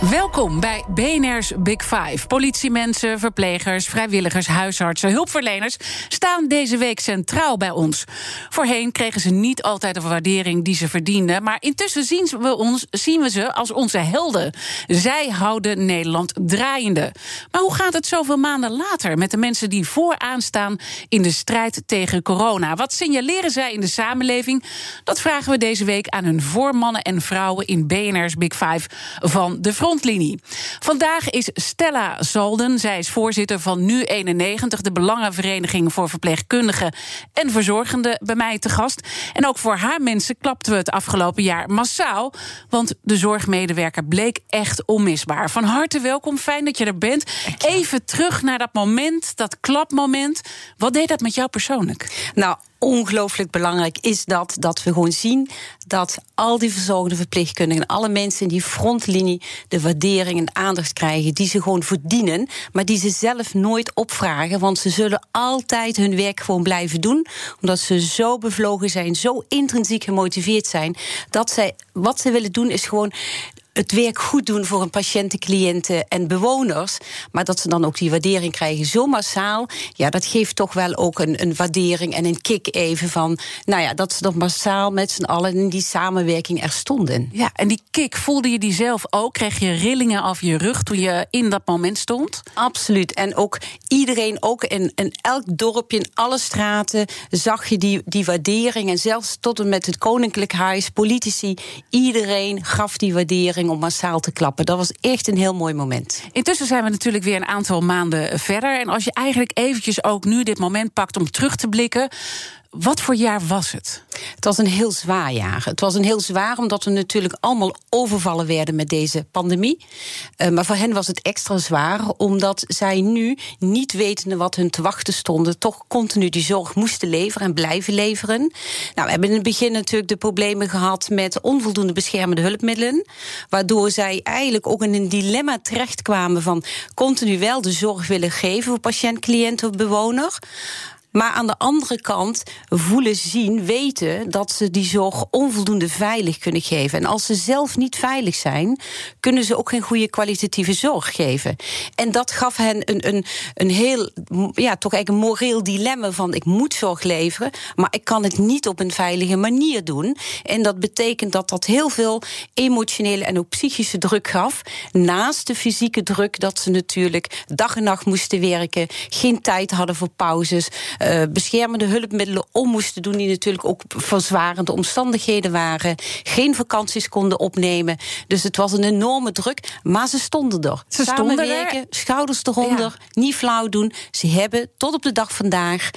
Welkom bij BNR's Big Five. Politiemensen, verplegers, vrijwilligers, huisartsen, hulpverleners staan deze week centraal bij ons. Voorheen kregen ze niet altijd de waardering die ze verdienden, maar intussen zien we, ons, zien we ze als onze helden. Zij houden Nederland draaiende. Maar hoe gaat het zoveel maanden later met de mensen die vooraan staan in de strijd tegen corona? Wat signaleren zij in de samenleving? Dat vragen we deze week aan hun voormannen en vrouwen in BNR's Big Five van de frontlinie. Vandaag is Stella Zalden. Zij is voorzitter van Nu91, de Belangenvereniging voor Verpleegkundigen en Verzorgenden, bij mij te gast. En ook voor haar mensen klapten we het afgelopen jaar massaal. Want de zorgmedewerker bleek echt onmisbaar. Van harte welkom, fijn dat je er bent. Even terug naar dat moment, dat klapmoment. Wat deed dat met jou persoonlijk? Nou, ongelooflijk belangrijk is dat, dat we gewoon zien dat al die verzorgende verpleegkundigen, alle mensen in die frontlinie, de waardering en aandacht krijgen die ze gewoon verdienen, maar die ze zelf nooit opvragen, want ze zullen altijd hun werk gewoon blijven doen, omdat ze zo bevlogen zijn, zo intrinsiek gemotiveerd zijn, dat zij wat ze willen doen is gewoon het werk goed doen voor hun patiënten, cliënten en bewoners. Maar dat ze dan ook die waardering krijgen zo massaal. Ja, dat geeft toch wel ook een, een waardering en een kick even van. Nou ja, dat ze toch massaal met z'n allen in die samenwerking er stonden. Ja, en die kick, voelde je die zelf ook? Kreeg je rillingen af je rug toen je in dat moment stond? Absoluut. En ook iedereen, ook in, in elk dorpje, in alle straten, zag je die, die waardering. En zelfs tot en met het Koninklijk Huis, politici, iedereen gaf die waardering om massaal te klappen. Dat was echt een heel mooi moment. Intussen zijn we natuurlijk weer een aantal maanden verder. En als je eigenlijk eventjes ook nu dit moment pakt om terug te blikken. Wat voor jaar was het? Het was een heel zwaar jaar. Het was een heel zwaar omdat we natuurlijk allemaal overvallen werden met deze pandemie. Uh, maar voor hen was het extra zwaar omdat zij nu, niet wetende wat hun te wachten stonden, toch continu die zorg moesten leveren en blijven leveren. Nou, we hebben in het begin natuurlijk de problemen gehad met onvoldoende beschermende hulpmiddelen. Waardoor zij eigenlijk ook in een dilemma terechtkwamen van continu wel de zorg willen geven voor patiënt, cliënt of bewoner. Maar aan de andere kant voelen, zien, weten dat ze die zorg onvoldoende veilig kunnen geven. En als ze zelf niet veilig zijn, kunnen ze ook geen goede kwalitatieve zorg geven. En dat gaf hen een, een, een heel, ja, toch eigenlijk een moreel dilemma van ik moet zorg leveren, maar ik kan het niet op een veilige manier doen. En dat betekent dat dat heel veel emotionele en ook psychische druk gaf. Naast de fysieke druk dat ze natuurlijk dag en nacht moesten werken, geen tijd hadden voor pauzes uh, beschermende hulpmiddelen om moesten doen, die natuurlijk ook verzwarende omstandigheden waren. Geen vakanties konden opnemen. Dus het was een enorme druk. Maar ze stonden er. Ze stonden er. schouders eronder, niet flauw doen. Ze hebben tot op de dag vandaag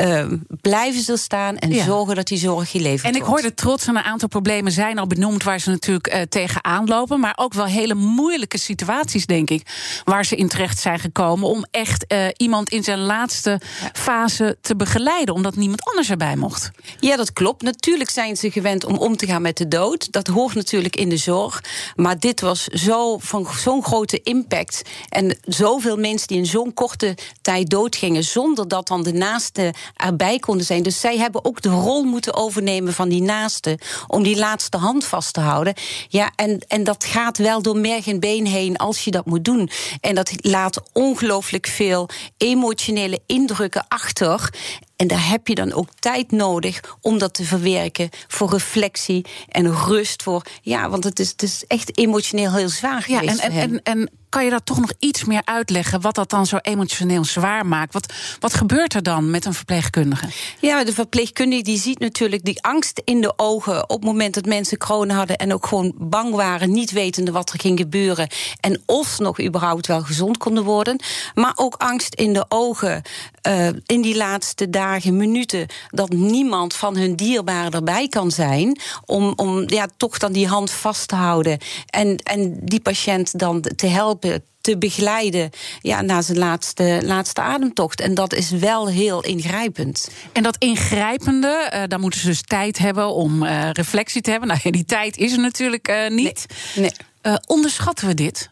uh, blijven ze staan en zorgen dat die zorg geleverd wordt. En ik hoorde trots aan een aantal problemen zijn al benoemd waar ze natuurlijk uh, tegenaan lopen. Maar ook wel hele moeilijke situaties, denk ik, waar ze in terecht zijn gekomen om echt uh, iemand in zijn laatste fase te begeleiden, omdat niemand anders erbij mocht. Ja, dat klopt. Natuurlijk zijn ze gewend om om te gaan met de dood. Dat hoort natuurlijk in de zorg. Maar dit was zo van zo'n grote impact. En zoveel mensen die in zo'n korte tijd doodgingen, zonder dat dan de naasten erbij konden zijn. Dus zij hebben ook de rol moeten overnemen van die naasten. Om die laatste hand vast te houden. Ja, en, en dat gaat wel door merg en been heen als je dat moet doen. En dat laat ongelooflijk veel emotionele indrukken achter. corps En daar heb je dan ook tijd nodig om dat te verwerken. Voor reflectie en rust. Voor, ja, want het is, het is echt emotioneel heel zwaar geweest. Ja, en, en, en, en kan je dat toch nog iets meer uitleggen? Wat dat dan zo emotioneel zwaar maakt? Wat, wat gebeurt er dan met een verpleegkundige? Ja, de verpleegkundige die ziet natuurlijk die angst in de ogen op het moment dat mensen corona hadden en ook gewoon bang waren, niet wetende wat er ging gebeuren en of ze nog überhaupt wel gezond konden worden. Maar ook angst in de ogen uh, in die laatste dagen, minuten, dat niemand van hun dierbaren erbij kan zijn om, om ja, toch dan die hand vast te houden en, en die patiënt dan te helpen te begeleiden ja, na zijn laatste, laatste ademtocht. En dat is wel heel ingrijpend. En dat ingrijpende, uh, daar moeten ze dus tijd hebben om uh, reflectie te hebben. Nou ja, die tijd is er natuurlijk uh, niet. Nee. nee. onderschatten we dit?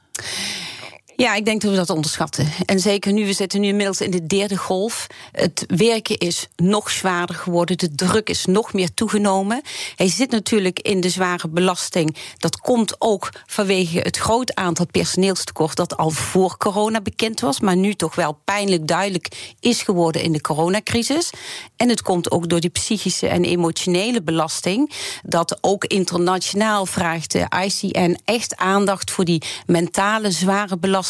Ja, ik denk dat we dat onderschatten. En zeker nu, we zitten nu inmiddels in de derde golf. Het werken is nog zwaarder geworden. De druk is nog meer toegenomen. Hij zit natuurlijk in de zware belasting. Dat komt ook vanwege het groot aantal personeelstekort dat al voor corona bekend was, maar nu toch wel pijnlijk duidelijk is geworden in de coronacrisis. En het komt ook door die psychische en emotionele belasting. Dat ook internationaal vraagt de ICN echt aandacht voor die mentale zware belasting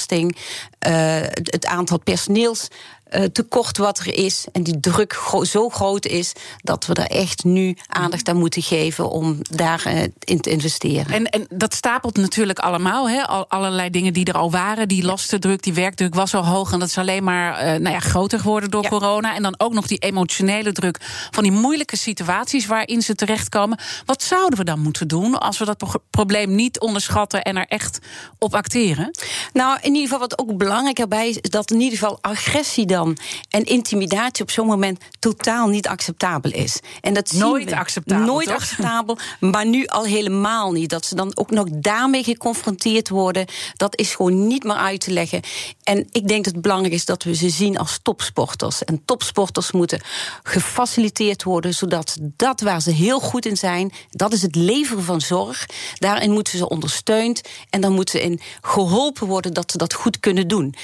uh, het aantal personeels uh, tekort wat er is en die druk gro zo groot is dat we er echt nu aandacht aan moeten geven om daarin uh, in te investeren. En, en dat stapelt natuurlijk allemaal, hè? Al, allerlei dingen die er al waren. Die lastendruk, die werkdruk was al hoog en dat is alleen maar uh, nou ja, groter geworden door ja. corona. En dan ook nog die emotionele druk van die moeilijke situaties waarin ze terechtkomen. Wat zouden we dan moeten doen als we dat pro probleem niet onderschatten en er echt op acteren? Nou, in ieder geval wat ook belangrijk erbij is, is dat in ieder geval agressie dan en intimidatie op zo'n moment totaal niet acceptabel is. En dat nooit acceptabel. Nooit toch? acceptabel, maar nu al helemaal niet. Dat ze dan ook nog daarmee geconfronteerd worden, dat is gewoon niet meer uit te leggen. En ik denk dat het belangrijk is dat we ze zien als topsporters. En topsporters moeten gefaciliteerd worden, zodat dat waar ze heel goed in zijn, dat is het leveren van zorg. Daarin moeten ze ondersteund en dan moeten ze in geholpen worden dat ze dat goed kunnen doen.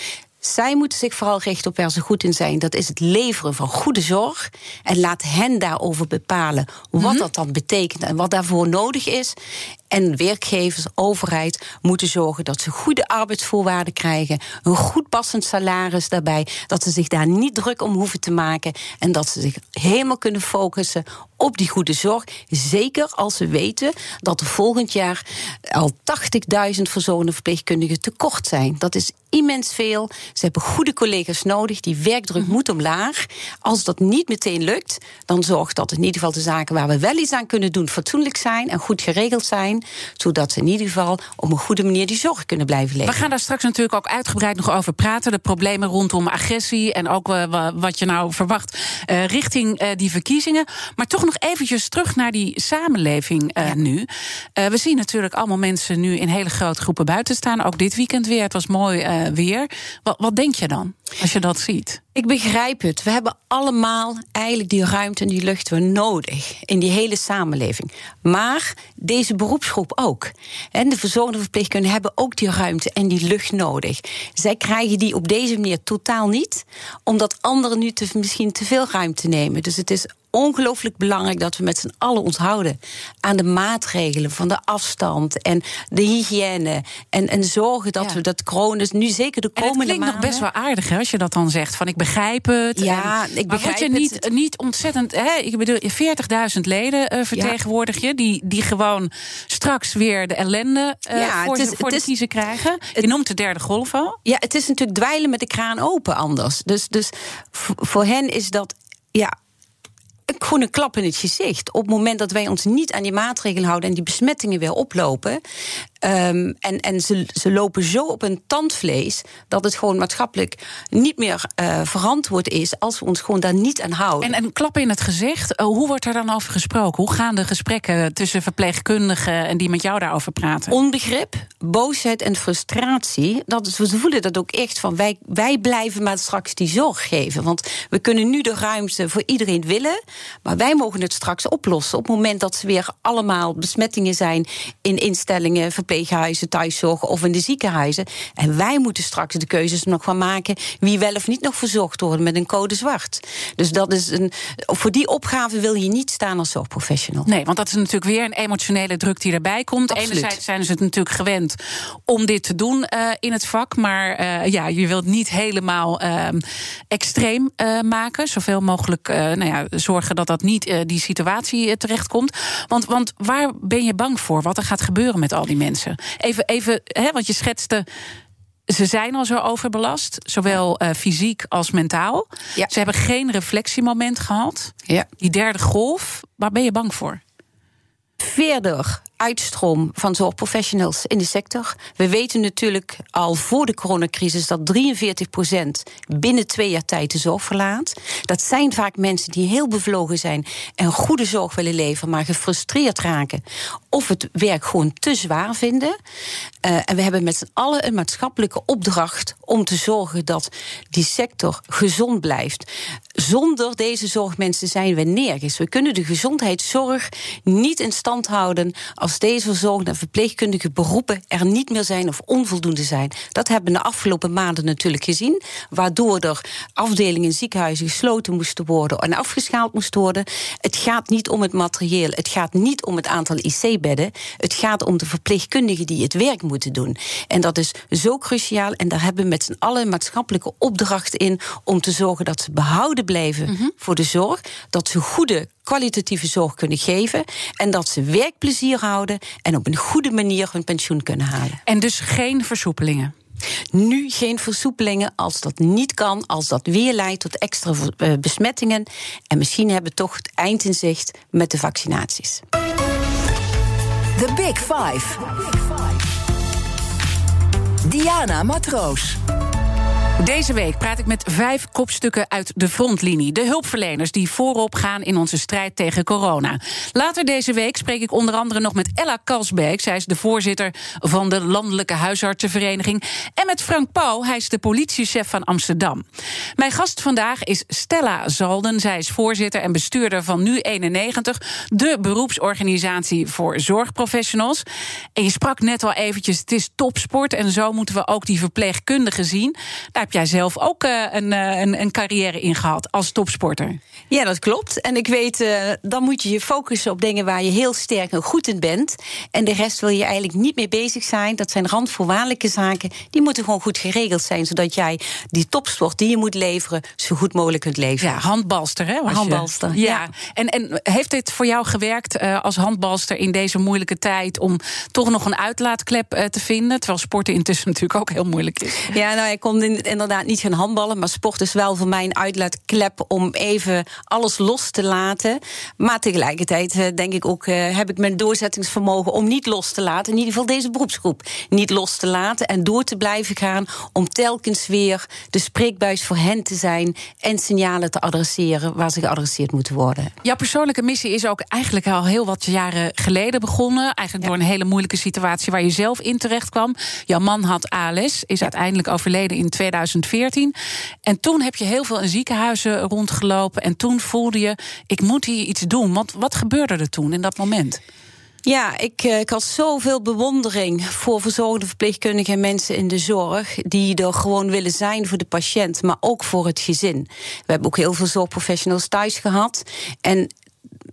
Zij moeten zich vooral richten op waar ze goed in zijn. Dat is het leveren van goede zorg. En laat hen daarover bepalen wat mm -hmm. dat dan betekent en wat daarvoor nodig is. En werkgevers, overheid moeten zorgen dat ze goede arbeidsvoorwaarden krijgen. Een goed passend salaris daarbij. Dat ze zich daar niet druk om hoeven te maken. En dat ze zich helemaal kunnen focussen op die goede zorg. Zeker als ze weten dat er volgend jaar al 80.000 verzonen verpleegkundigen tekort zijn. Dat is immens veel. Ze hebben goede collega's nodig. Die werkdruk -hmm. moet omlaag. Als dat niet meteen lukt, dan zorgt dat in ieder geval de zaken waar we wel iets aan kunnen doen fatsoenlijk zijn en goed geregeld zijn. Zodat ze in ieder geval op een goede manier die zorg kunnen blijven leveren. We gaan daar straks natuurlijk ook uitgebreid nog over praten. De problemen rondom agressie en ook uh, wat je nou verwacht uh, richting uh, die verkiezingen. Maar toch nog eventjes terug naar die samenleving ja. nu. we zien natuurlijk allemaal mensen nu in hele grote groepen buiten staan. Ook dit weekend weer. Het was mooi weer. Wat, wat denk je dan als je dat ziet? Ik begrijp het. We hebben allemaal eigenlijk die ruimte en die lucht weer nodig in die hele samenleving. Maar deze beroepsgroep ook. En de verzorgende verpleegkundigen hebben ook die ruimte en die lucht nodig. Zij krijgen die op deze manier totaal niet, omdat anderen nu misschien te veel ruimte nemen. Dus het is ongelooflijk belangrijk dat we met z'n allen ons houden aan de maatregelen van de afstand en de hygiëne. En, en zorgen dat ja. we dat corona nu zeker de komende maanden. Het klinkt nog best wel aardig hè, als je dat dan zegt. Van ik begrijp het. Ja, en, ik begrijp maar je niet, het. niet ontzettend. Hè, ik bedoel, 40.000 leden uh, vertegenwoordig je. Die, die gewoon straks weer de ellende uh, ja, voor, is, voor de is, kiezen krijgen. Het, je noemt de derde golf al. Ja, het is natuurlijk dweilen met de kraan open anders. Dus, dus voor hen is dat. Ja, gewoon een klap in het gezicht. Op het moment dat wij ons niet aan die maatregelen houden en die besmettingen weer oplopen. Um, en en ze, ze lopen zo op een tandvlees dat het gewoon maatschappelijk niet meer uh, verantwoord is als we ons gewoon daar niet aan houden. En, en klap in het gezicht, uh, hoe wordt er dan over gesproken? Hoe gaan de gesprekken tussen verpleegkundigen en die met jou daarover praten? Onbegrip, boosheid en frustratie. Dat is, we voelen dat ook echt van wij, wij blijven maar straks die zorg geven. Want we kunnen nu de ruimte voor iedereen willen, maar wij mogen het straks oplossen op het moment dat ze weer allemaal besmettingen zijn in instellingen verpleeghuizen, thuiszorg of in de ziekenhuizen. En wij moeten straks de keuzes nog gaan maken wie wel of niet nog verzorgd wordt met een code zwart. Dus dat is een. Voor die opgave wil je niet staan als zorgprofessional. Nee, want dat is natuurlijk weer een emotionele druk die erbij komt. Absoluut. Enerzijds zijn ze het natuurlijk gewend om dit te doen uh, in het vak. Maar uh, ja, je wilt niet helemaal uh, extreem uh, maken. Zoveel mogelijk nou ja, zorgen dat dat niet die situatie terechtkomt. Want, want waar ben je bang voor? Wat er gaat gebeuren met al die mensen? Even, even hè, want je schetste ze zijn al zo overbelast, zowel uh, fysiek als mentaal. Ja. Ze hebben geen reflectiemoment gehad. Ja. Die derde golf, waar ben je bang voor? Verder uitstroom van zorgprofessionals in de sector. We weten natuurlijk al voor de coronacrisis dat 43% binnen twee jaar tijd de zorg verlaat. Dat zijn vaak mensen die heel bevlogen zijn en goede zorg willen leveren, maar gefrustreerd raken of het werk gewoon te zwaar vinden. Uh, en we hebben met z'n allen een maatschappelijke opdracht om te zorgen dat die sector gezond blijft. Zonder deze zorgmensen zijn we nergens. We kunnen de gezondheidszorg niet in stand houden als deze verzorgende en verpleegkundige beroepen er niet meer zijn of onvoldoende zijn. Dat hebben we de afgelopen maanden natuurlijk gezien, waardoor er afdelingen in ziekenhuizen gesloten moesten worden en afgeschaald moesten worden. Het gaat niet om het materieel, het gaat niet om het aantal IC-bedden, het gaat om de verpleegkundigen die het werk moeten doen. En dat is zo cruciaal en daar hebben we met z'n allen een maatschappelijke opdracht in om te zorgen dat ze behouden blijven mm -hmm. voor de zorg, dat ze goede kwalitatieve zorg kunnen geven. En dat ze werkplezier houden en op een goede manier hun pensioen kunnen halen. En dus geen versoepelingen? Nu geen versoepelingen als dat niet kan, als dat weer leidt tot extra besmettingen. En misschien hebben we toch het eind in zicht met de vaccinaties. The Big Five. Diana Matroos. Deze week praat ik met vijf kopstukken uit de frontlinie. De hulpverleners die voorop gaan in onze strijd tegen corona. Later deze week spreek ik onder andere nog met Ella Kalsbeek. Zij is de voorzitter van de Landelijke Huisartsenvereniging. En met Frank Pauw, hij is de politiechef van Amsterdam. Mijn gast vandaag is Stella Zalden. Zij is voorzitter en bestuurder van Nu91, de beroepsorganisatie voor zorgprofessionals. En je sprak net al eventjes, het is topsport en zo moeten we ook die verpleegkundigen zien. Daar heb jij zelf ook uh, een, uh, een, een, carrière in gehad als topsporter. Ja, dat klopt. En ik weet, uh, dan moet je je focussen op dingen waar je heel sterk en goed in bent. En de rest wil je eigenlijk niet mee bezig zijn. Dat zijn randvoorwaardelijke zaken. Die moeten gewoon goed geregeld zijn, zodat jij die topsport die je moet leveren, zo goed mogelijk kunt leveren. Ja, handbalster, hè? Handbalster. Je, ja. ja. En, en heeft dit voor jou gewerkt als handbalster in deze moeilijke tijd om toch nog een uitlaatklep te vinden? Terwijl sporten intussen natuurlijk ook heel moeilijk is. Ja, nou, ik kom in inderdaad niet gaan handballen. Maar sport is wel voor mij een uitlaatklep om even alles los te laten. Maar tegelijkertijd uh, denk ik ook, uh, heb ik mijn doorzettingsvermogen om niet los te laten. In ieder geval deze beroepsgroep niet los te laten. En door te blijven gaan om telkens weer de spreekbuis voor hen te zijn. En signalen te adresseren waar ze geadresseerd moeten worden. Jouw persoonlijke missie is ook eigenlijk al heel wat jaren geleden begonnen. Eigenlijk ja. door een hele moeilijke situatie waar je zelf in terecht kwam. Jouw man had ALS, is uiteindelijk overleden in 2000. 2014. En toen heb je heel veel in ziekenhuizen rondgelopen. En toen voelde je, ik moet hier iets doen. Want wat gebeurde er toen in dat moment? Ja, ik, eh, ik had zoveel bewondering voor verzorgde verpleegkundigen en mensen in de zorg. die er gewoon willen zijn voor de patiënt, maar ook voor het gezin. We hebben ook heel veel zorgprofessionals thuis gehad. En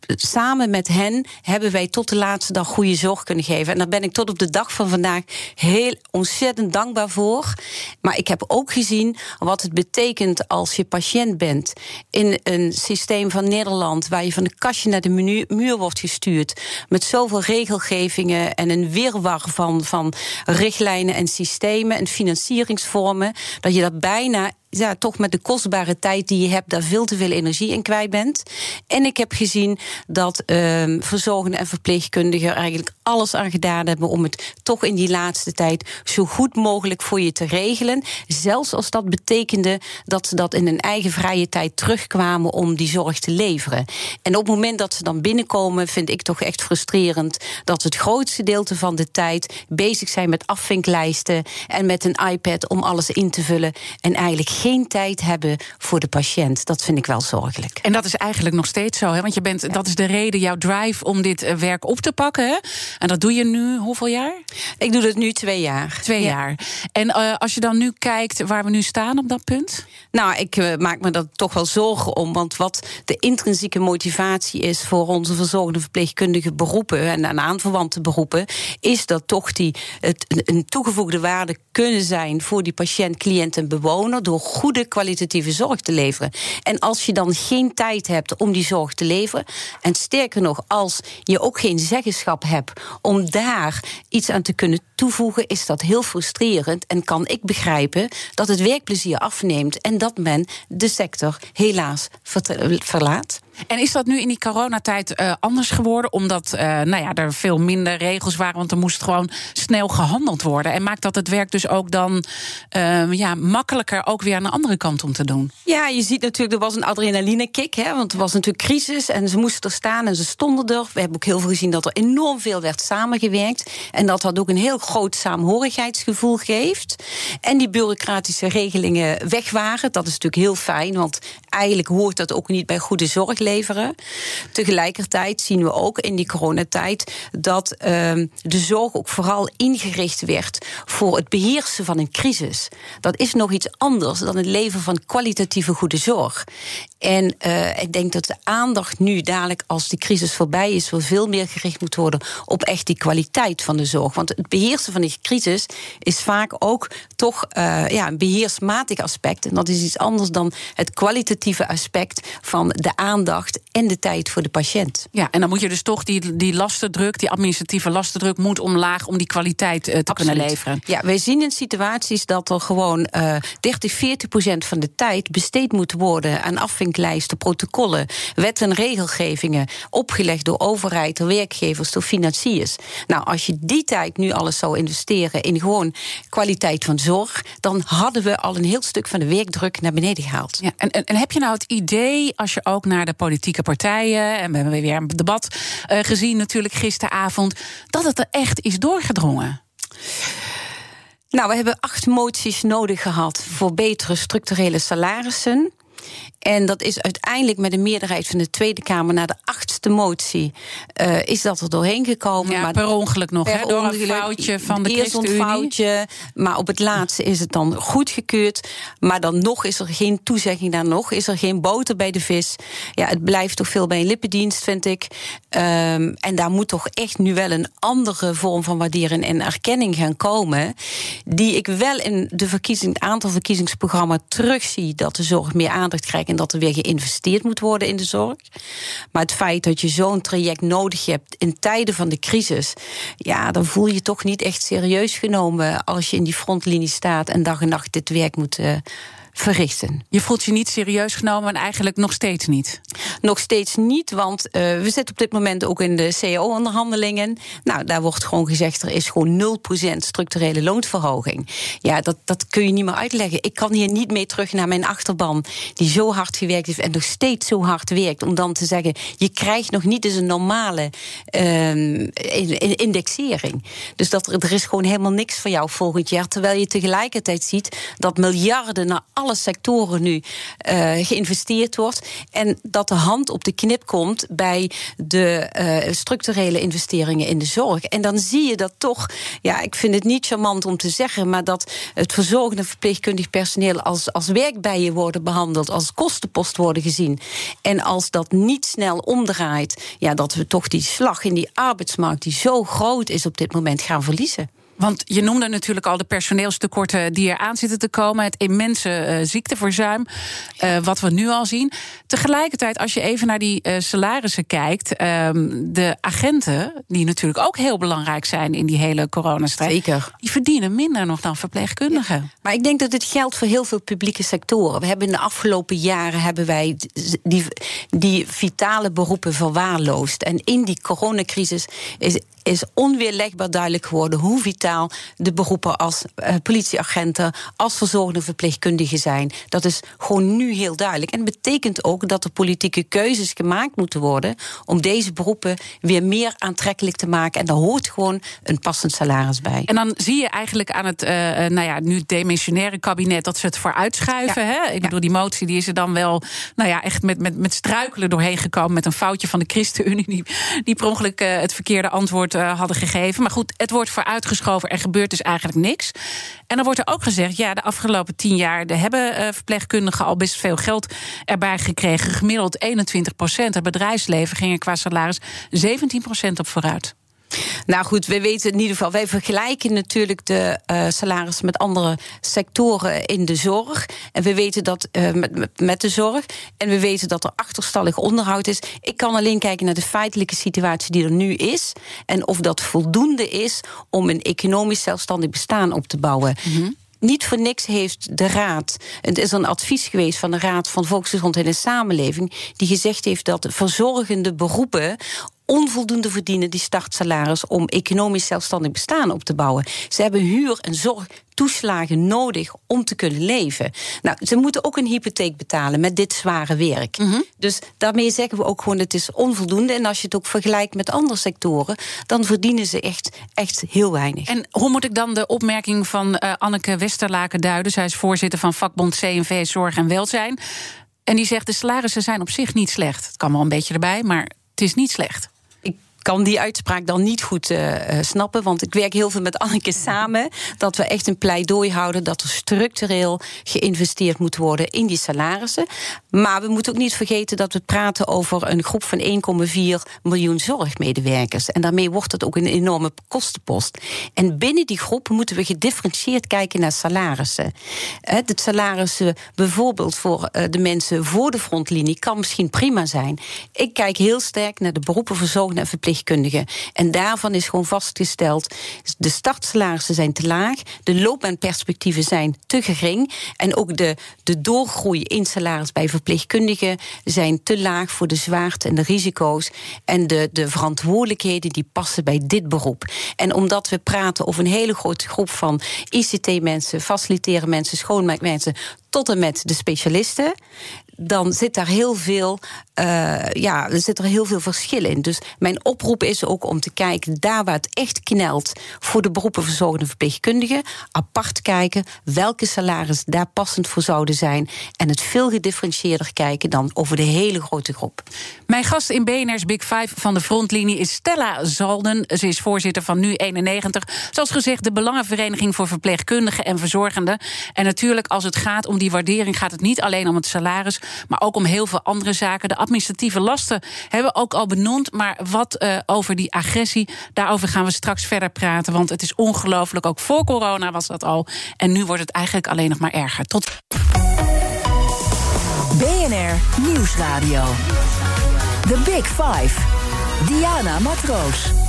samen met hen hebben wij tot de laatste dag goede zorg kunnen geven. En daar ben ik tot op de dag van vandaag heel ontzettend dankbaar voor. Maar ik heb ook gezien wat het betekent als je patiënt bent in een systeem van Nederland waar je van de kastje naar de menu, muur wordt gestuurd met zoveel regelgevingen en een wirwar van, van richtlijnen en systemen en financieringsvormen dat je dat bijna ja, toch met de kostbare tijd die je hebt, daar veel te veel energie in kwijt bent. En ik heb gezien dat uh, verzorgenden en verpleegkundigen er eigenlijk alles aan gedaan hebben om het toch in die laatste tijd zo goed mogelijk voor je te regelen. Zelfs als dat betekende dat ze dat in hun eigen vrije tijd terugkwamen om die zorg te leveren. En op het moment dat ze dan binnenkomen, vind ik toch echt frustrerend dat het grootste deel van de tijd bezig zijn met afvinklijsten en met een iPad om alles in te vullen en eigenlijk geen tijd hebben voor de patiënt. Dat vind ik wel zorgelijk. En dat is eigenlijk nog steeds zo, hè? want je bent, dat is de reden, jouw drive om dit eh, werk op te pakken. Hè? En dat doe je nu hoeveel jaar? Ik doe dat nu twee jaar. Twee jaar. En uh, als je dan nu kijkt waar we nu staan op dat punt? Nou, ik uh, maak me daar toch wel zorgen om. Want wat de intrinsieke motivatie is voor onze verzorgende verpleegkundige beroepen en, en aanverwante beroepen, is dat toch die het, een toegevoegde waarde kunnen zijn voor die patiënt, cliënt en bewoner door goede kwalitatieve zorg te leveren. En als je dan geen tijd hebt om die zorg te leveren, en sterker nog, als je ook geen zeggenschap hebt om daar iets aan te kunnen toevoegen, is dat heel frustrerend en kan ik begrijpen dat het werkplezier afneemt en dat men de sector helaas verlaat. En is dat nu in die coronatijd uh, anders geworden? Omdat uh, nou ja, er veel minder regels waren, want er moest gewoon snel gehandeld worden. En maakt dat het werk dus ook dan uh, ja, makkelijker ook weer aan de andere kant om te doen? Ja, je ziet natuurlijk, er was een adrenaline-kick. Hè, want er was natuurlijk crisis en ze moesten er staan en ze stonden er. We hebben ook heel veel gezien dat er enorm veel werd samengewerkt. En dat dat ook een heel groot saamhorigheidsgevoel geeft. En die bureaucratische regelingen weg waren. Dat is natuurlijk heel fijn, want eigenlijk hoort dat ook niet bij goede zorg leveren. Tegelijkertijd zien we ook in die coronatijd dat uh, de zorg ook vooral ingericht werd voor het beheersen van een crisis. Dat is nog iets anders dan het leveren van kwalitatieve goede zorg. En uh, ik denk dat de aandacht nu dadelijk als die crisis voorbij is, wel veel meer gericht moet worden op echt die kwaliteit van de zorg. Want het beheersen van die crisis is vaak ook toch uh, ja, een beheersmatig aspect. En dat is iets anders dan het kwalitatieve aspect van de aandacht en de tijd voor de patiënt. Ja, en dan moet je dus toch die, die lastendruk, die administratieve lastendruk, moet omlaag om die kwaliteit uh, te Absoluut. kunnen leveren. Ja, wij zien in situaties dat er gewoon uh, 30, 40 procent van de tijd besteed moet worden aan afvinklijsten, protocollen, wet en regelgevingen, opgelegd door overheid, door werkgevers, door financiers. Nou, als je die tijd nu alles zou investeren in gewoon kwaliteit van zorg, dan hadden we al een heel stuk van de werkdruk naar beneden gehaald. Ja, en, en, en heb je nou het idee, als je ook naar de politieke partijen. En we hebben weer een debat uh, gezien, natuurlijk gisteravond. Dat het er echt is doorgedrongen. Nou, we hebben acht moties nodig gehad voor betere structurele salarissen. En dat is uiteindelijk met een meerderheid van de Tweede Kamer na de achtste motie uh, is dat er doorheen gekomen. Ja, maar per ongeluk nog, per door ongeluk, een foutje van de Eerst een foutje, maar op het laatste is het dan goedgekeurd. Maar dan nog is er geen toezegging daar nog, is er geen boter bij de vis. Ja, het blijft toch veel bij een lippendienst, vind ik. Um, en daar moet toch echt nu wel een andere vorm van waardering en erkenning gaan komen. Die ik wel in de verkiezing, het aantal verkiezingsprogramma terugzie dat de zorg meer aandacht krijgt dat er weer geïnvesteerd moet worden in de zorg. Maar het feit dat je zo'n traject nodig hebt in tijden van de crisis, ja, dan voel je je toch niet echt serieus genomen als je in die frontlinie staat en dag en nacht dit werk moet. Uh, verrichten. Je voelt je niet serieus genomen en eigenlijk nog steeds niet? Nog steeds niet, want uh, we zitten op dit moment ook in de CAO-onderhandelingen. Nou, daar wordt gewoon gezegd, er is gewoon 0% structurele loonverhoging. Ja, dat, dat kun je niet meer uitleggen. Ik kan hier niet mee terug naar mijn achterban, die zo hard gewerkt heeft en nog steeds zo hard werkt, om dan te zeggen, je krijgt nog niet eens een normale uh, indexering. Dus dat er, er is gewoon helemaal niks voor jou volgend jaar, terwijl je tegelijkertijd ziet dat miljarden naar alle sectoren nu uh, geïnvesteerd wordt. En dat de op de knip komt bij de uh, structurele investeringen in de zorg. En dan zie je dat toch, ja, ik vind het niet charmant om te zeggen, maar dat het verzorgende verpleegkundig personeel als, als werkbijen worden behandeld, als kostenpost worden gezien. En als dat niet snel omdraait, ja, dat we toch die slag in die arbeidsmarkt, die zo groot is op dit moment, gaan verliezen. Want je noemde natuurlijk al de personeelstekorten die er aan zitten te komen. Het immense uh, ziekteverzuim, uh, wat we nu al zien. Tegelijkertijd, als je even naar die uh, salarissen kijkt. Um, de agenten, die natuurlijk ook heel belangrijk zijn in die hele coronastrijd. Zeker. Die verdienen minder nog dan verpleegkundigen. Ja. Maar ik denk dat dit geldt voor heel veel publieke sectoren. We hebben in de afgelopen jaren hebben wij die, die vitale beroepen verwaarloosd. En in die coronacrisis is is onweerlegbaar duidelijk geworden hoe vitaal de beroepen als uh, politieagenten, als verzorgende verpleegkundigen zijn. Dat is gewoon nu heel duidelijk. En betekent ook dat er politieke keuzes gemaakt moeten worden om deze beroepen weer meer aantrekkelijk te maken. En daar hoort gewoon een passend salaris bij. En dan zie je eigenlijk aan het, uh, nou ja, nu demissionaire kabinet dat ze het vooruitschuiven. Ja. Hè? Ik bedoel, die motie die is er dan wel, nou ja, echt met, met, met struikelen doorheen gekomen. Met een foutje van de ChristenUnie, die, die per ongeluk uh, het verkeerde antwoord uh, hadden gegeven. Maar goed, het wordt vooruitgeschoven. Er gebeurt dus eigenlijk niks. En dan wordt er ook gezegd, ja, de afgelopen tien jaar hebben verpleegkundigen al best veel geld erbij gekregen. Gemiddeld 21 procent. Het bedrijfsleven ging er qua salaris 17 procent op vooruit. Nou goed, we weten in ieder geval, wij vergelijken natuurlijk de uh, salarissen met andere sectoren in de zorg. En we weten dat uh, met, de zorg. En we weten dat er achterstallig onderhoud is. Ik kan alleen kijken naar de feitelijke situatie die er nu is. En of dat voldoende is om een economisch zelfstandig bestaan op te bouwen. Mm -hmm. Niet voor niks heeft de Raad, het is een advies geweest van de Raad van Volksgezondheid en Samenleving, die gezegd heeft dat verzorgende beroepen onvoldoende verdienen die startsalaris om economisch zelfstandig bestaan op te bouwen. Ze hebben huur- en zorgtoeslagen nodig om te kunnen leven. Nou, ze moeten ook een hypotheek betalen met dit zware werk. Mm -hmm. Dus daarmee zeggen we ook gewoon: het is onvoldoende. En als je het ook vergelijkt met andere sectoren, dan verdienen ze echt, echt heel weinig. En hoe moet ik dan de opmerking van uh, Anneke Westerlaken duiden? Zij is voorzitter van vakbond CNV Zorg en Welzijn. En die zegt: de salarissen zijn op zich niet slecht. Het kan wel een beetje erbij, maar het is niet slecht kan die uitspraak dan niet goed uh, snappen. Want ik werk heel veel met Anneke samen. Dat we echt een pleidooi houden dat er structureel geïnvesteerd moet worden in die salarissen. Maar we moeten ook niet vergeten dat we praten over een groep van 1,4 miljoen zorgmedewerkers. En daarmee wordt het ook een enorme kostenpost. En binnen die groep moeten we gedifferentieerd kijken naar salarissen. Het salarissen bijvoorbeeld voor de mensen voor de frontlinie kan misschien prima zijn. Ik kijk heel sterk naar de beroepen verzorgende en en daarvan is gewoon vastgesteld: de startsalarissen zijn te laag, de loopbaanperspectieven zijn te gering. En ook de, de doorgroei in salaris bij verpleegkundigen zijn te laag voor de zwaarte en de risico's. En de, de verantwoordelijkheden die passen bij dit beroep. En omdat we praten over een hele grote groep van ICT-mensen, faciliteren mensen, schoonmaakmensen tot en met de specialisten dan zit daar heel veel, uh, ja, er zit er heel veel verschil in. Dus mijn oproep is ook om te kijken daar waar het echt knelt voor de beroepen verzorgende verpleegkundigen, apart kijken welke salaris daar passend voor zouden zijn en het veel gedifferentieerder kijken dan over de hele grote groep. Mijn gast in BNR's Big Five van de frontlinie is Stella Zalden. Ze is voorzitter van Nu 91. Zoals gezegd, de Belangenvereniging voor Verpleegkundigen en Verzorgenden. En natuurlijk, als het gaat om die waardering, gaat het niet alleen om het salaris, maar ook om heel veel andere zaken. De administratieve lasten hebben we ook al benoemd. Maar wat uh, over die agressie, daarover gaan we straks verder praten. Want het is ongelooflijk. Ook voor corona was dat al. En nu wordt het eigenlijk alleen nog maar erger. Tot. BNR Nieuwsradio. The Big Five. Diana Matroos.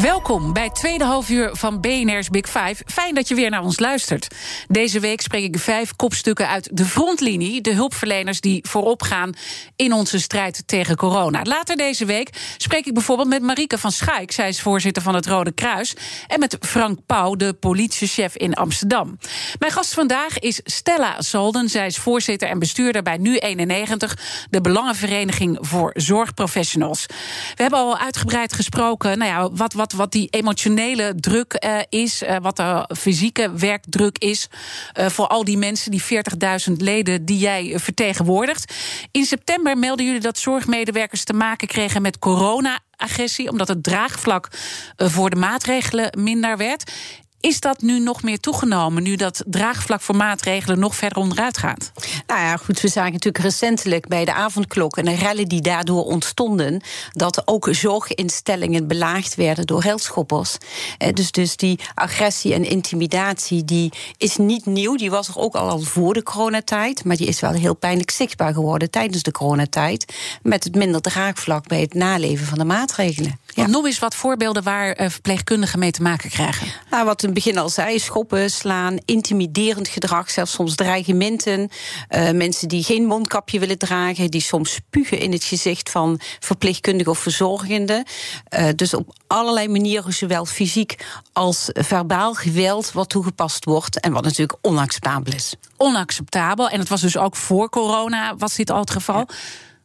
Welkom bij het tweede halfuur van BNR's Big Five. Fijn dat je weer naar ons luistert. Deze week spreek ik vijf kopstukken uit de frontlinie. De hulpverleners die voorop gaan in onze strijd tegen corona. Later deze week spreek ik bijvoorbeeld met Marieke van Schaik. Zij is voorzitter van het Rode Kruis. En met Frank Pauw, de politiechef in Amsterdam. Mijn gast vandaag is Stella Zolden. Zij is voorzitter en bestuurder bij Nu91, de Belangenvereniging voor Zorgprofessionals. We hebben al uitgebreid gesproken. Nou ja, wat wat, wat die emotionele druk uh, is, uh, wat de fysieke werkdruk is uh, voor al die mensen, die 40.000 leden die jij vertegenwoordigt. In september melden jullie dat zorgmedewerkers te maken kregen met corona-agressie, omdat het draagvlak voor de maatregelen minder werd. Is dat nu nog meer toegenomen, nu dat draagvlak voor maatregelen nog verder onderuit gaat? Nou ja, goed, we zagen natuurlijk recentelijk bij de avondklok en de rellen die daardoor ontstonden, dat ook zorginstellingen belaagd werden door heldschoppers. Dus, dus die agressie en intimidatie die is niet nieuw. Die was er ook al voor de coronatijd, maar die is wel heel pijnlijk zichtbaar geworden tijdens de coronatijd. Met het minder draagvlak bij het naleven van de maatregelen. Ja. Noem eens wat voorbeelden waar verpleegkundigen mee te maken krijgen. Nou, wat een het begin al zei, schoppen, slaan, intimiderend gedrag, zelfs soms dreigementen. Uh, mensen die geen mondkapje willen dragen, die soms spugen in het gezicht van verpleegkundigen of verzorgenden. Uh, dus op allerlei manieren, zowel fysiek als verbaal geweld, wat toegepast wordt en wat natuurlijk onacceptabel is. Onacceptabel. En het was dus ook voor corona, was dit al het geval. Ja.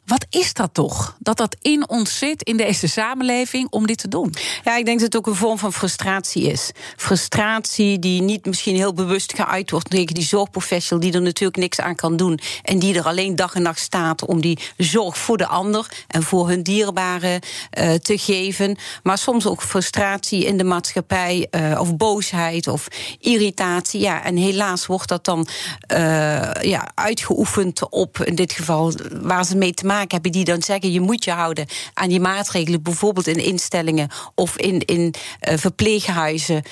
Wat is dat toch? Dat dat in ons zit, in deze samenleving, om dit te doen? Ja, ik denk dat het ook een vorm van frustratie is. Frustratie die niet misschien heel bewust geuit wordt tegen die zorgprofessional, die er natuurlijk niks aan kan doen. En die er alleen dag en nacht staat om die zorg voor de ander en voor hun dierbaren uh, te geven. Maar soms ook frustratie in de maatschappij, uh, of boosheid of irritatie. Ja, en helaas wordt dat dan uh, ja, uitgeoefend op, in dit geval, waar ze mee te maken maken hebben die dan zeggen: je moet je houden aan die maatregelen, bijvoorbeeld in instellingen of in, in uh, verpleeghuizen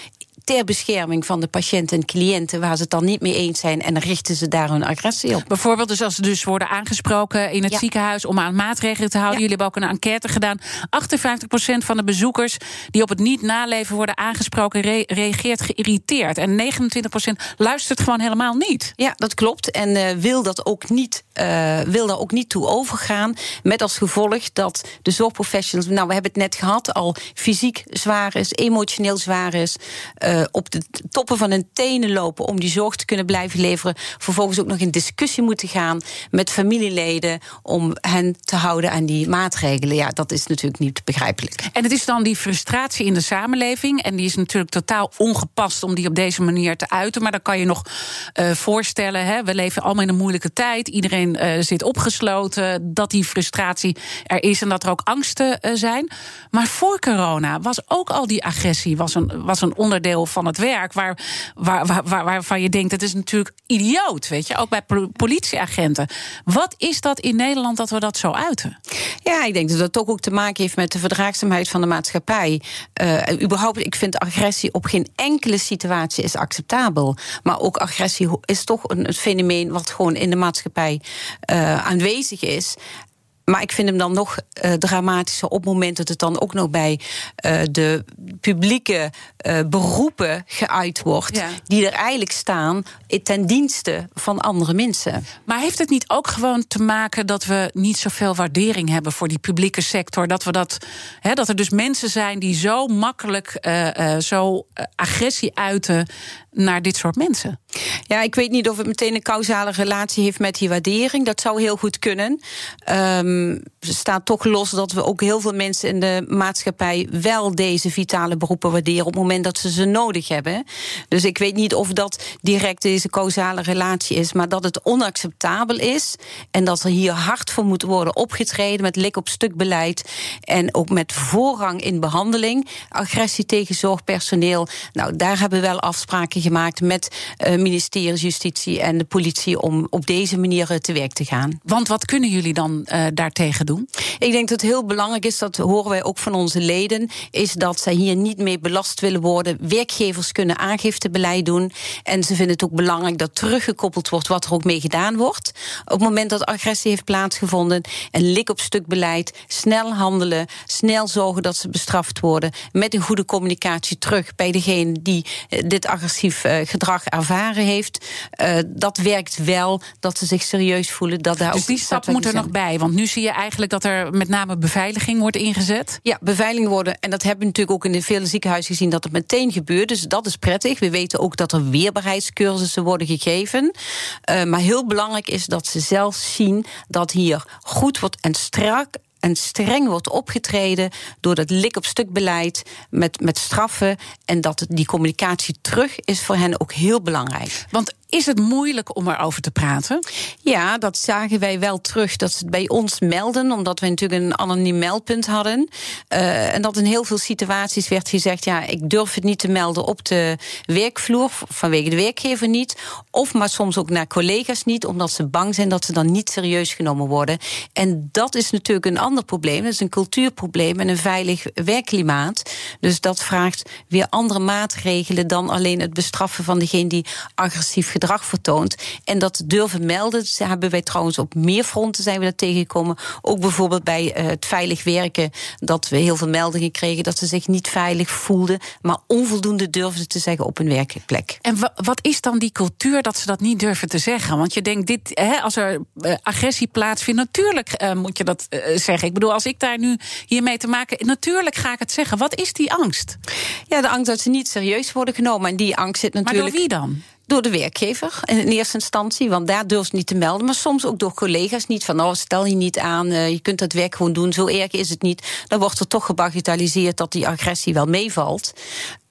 ter bescherming van de patiënten en cliënten waar ze het dan niet mee eens zijn en richten ze daar hun agressie op. Bijvoorbeeld dus als ze dus worden aangesproken in het ja. ziekenhuis om aan maatregelen te houden. Ja. Jullie hebben ook een enquête gedaan. 58% van de bezoekers die op het niet naleven worden aangesproken re reageert geïrriteerd. En 29% luistert gewoon helemaal niet. Ja, dat klopt. En uh, wil dat ook niet, uh, wil daar ook niet toe overgaan. Met als gevolg dat de zorgprofessionals, nou we hebben het net gehad, al fysiek zwaar is, emotioneel zwaar is. Uh, uh, op de toppen van hun tenen lopen om die zorg te kunnen blijven leveren. Vervolgens ook nog in discussie moeten gaan met familieleden om hen te houden aan die maatregelen. Ja, dat is natuurlijk niet begrijpelijk. En het is dan die frustratie in de samenleving. En die is natuurlijk totaal ongepast om die op deze manier te uiten. Maar dan kan je nog uh, voorstellen, hè, we leven allemaal in een moeilijke tijd. Iedereen uh, zit opgesloten. Dat die frustratie er is en dat er ook angsten zijn. Maar voor corona was ook al die agressie was een, was een onderdeel van het werk. Waar, waar, waar, waar, waarvan je denkt, het is natuurlijk idioot. Weet je, ook bij politieagenten. Wat is dat in Nederland dat we dat zo uiten? Ja, ik denk dat dat toch ook te maken heeft met de verdraagzaamheid van de maatschappij. Uh, überhaupt, ik vind agressie op geen enkele situatie is acceptabel. Maar ook agressie is toch een, een fenomeen wat gewoon in de maatschappij uh, aanwezig is. Maar ik vind hem dan nog uh, dramatischer op het moment dat het dan ook nog bij uh, de publieke uh, beroepen geuit wordt. Ja. Die er eigenlijk staan ten dienste van andere mensen. Maar heeft het niet ook gewoon te maken dat we niet zoveel waardering hebben voor die publieke sector? Dat, we dat, hè, dat er dus mensen zijn die zo makkelijk zo agressie uiten naar dit soort mensen? Ja, ik weet niet of het meteen een causale relatie heeft met die waardering. Dat zou heel goed kunnen. Um, staat toch los dat we ook heel veel mensen in de maatschappij wel deze vitale beroepen waarderen op het moment dat ze ze nodig hebben. Dus ik weet niet of dat direct deze causale relatie is, maar dat het onacceptabel is en dat er hier hard voor moet worden opgetreden met lik op stuk beleid en ook met voorrang in behandeling, agressie tegen zorgpersoneel. Nou, daar hebben we wel afspraken gemaakt met uh, ministerie Justitie en de politie om op deze manier te werk te gaan. Want wat kunnen jullie dan uh, daartegen doen? Ik denk dat het heel belangrijk is, dat horen wij ook van onze leden, is dat zij hier niet mee belast willen worden. Werkgevers kunnen aangiftebeleid doen. En ze vinden het ook belangrijk dat teruggekoppeld wordt wat er ook mee gedaan wordt. Op het moment dat agressie heeft plaatsgevonden, een lik op stuk beleid, snel handelen, snel zorgen dat ze bestraft worden, met een goede communicatie terug bij degene die dit agressief gedrag ervaren heeft. Uh, dat werkt wel, dat ze zich serieus voelen. Dat daar dus ook die stap moet er nog bij, want nu zie je eigenlijk dat er met name beveiliging wordt ingezet? Ja, beveiliging worden. En dat hebben we natuurlijk ook in de vele ziekenhuizen gezien dat het meteen gebeurt. Dus dat is prettig. We weten ook dat er weerbaarheidscursussen worden gegeven. Uh, maar heel belangrijk is dat ze zelf zien dat hier goed wordt en strak en streng wordt opgetreden door dat lik op stuk beleid met, met straffen. En dat die communicatie terug is voor hen ook heel belangrijk. Want is het moeilijk om erover te praten? Ja, dat zagen wij wel terug. Dat ze het bij ons melden, omdat we natuurlijk een anoniem meldpunt hadden. Uh, en dat in heel veel situaties werd gezegd: ja, ik durf het niet te melden op de werkvloer, vanwege de werkgever niet. Of maar soms ook naar collega's niet, omdat ze bang zijn dat ze dan niet serieus genomen worden. En dat is natuurlijk een ander probleem. Dat is een cultuurprobleem en een veilig werkklimaat. Dus dat vraagt weer andere maatregelen dan alleen het bestraffen van degene die agressief gedrag gedrag vertoont. En dat durven melden, dat hebben wij trouwens op meer fronten zijn we dat tegengekomen. Ook bijvoorbeeld bij uh, het veilig werken, dat we heel veel meldingen kregen dat ze zich niet veilig voelden, maar onvoldoende durfden te zeggen op hun werkplek. En wat is dan die cultuur dat ze dat niet durven te zeggen? Want je denkt, dit, hè, als er uh, agressie plaatsvindt, natuurlijk uh, moet je dat zeggen. Ik bedoel, als ik daar nu hiermee te maken, natuurlijk ga ik het zeggen. Wat is die angst? Ja, de angst dat ze niet serieus worden genomen. En die angst zit natuurlijk. Maar door wie dan? Door de werkgever in eerste instantie, want daar durft niet te melden. Maar soms ook door collega's niet van, oh, stel je niet aan, uh, je kunt dat werk gewoon doen, zo erg is het niet. Dan wordt er toch gebagitaliseerd dat die agressie wel meevalt.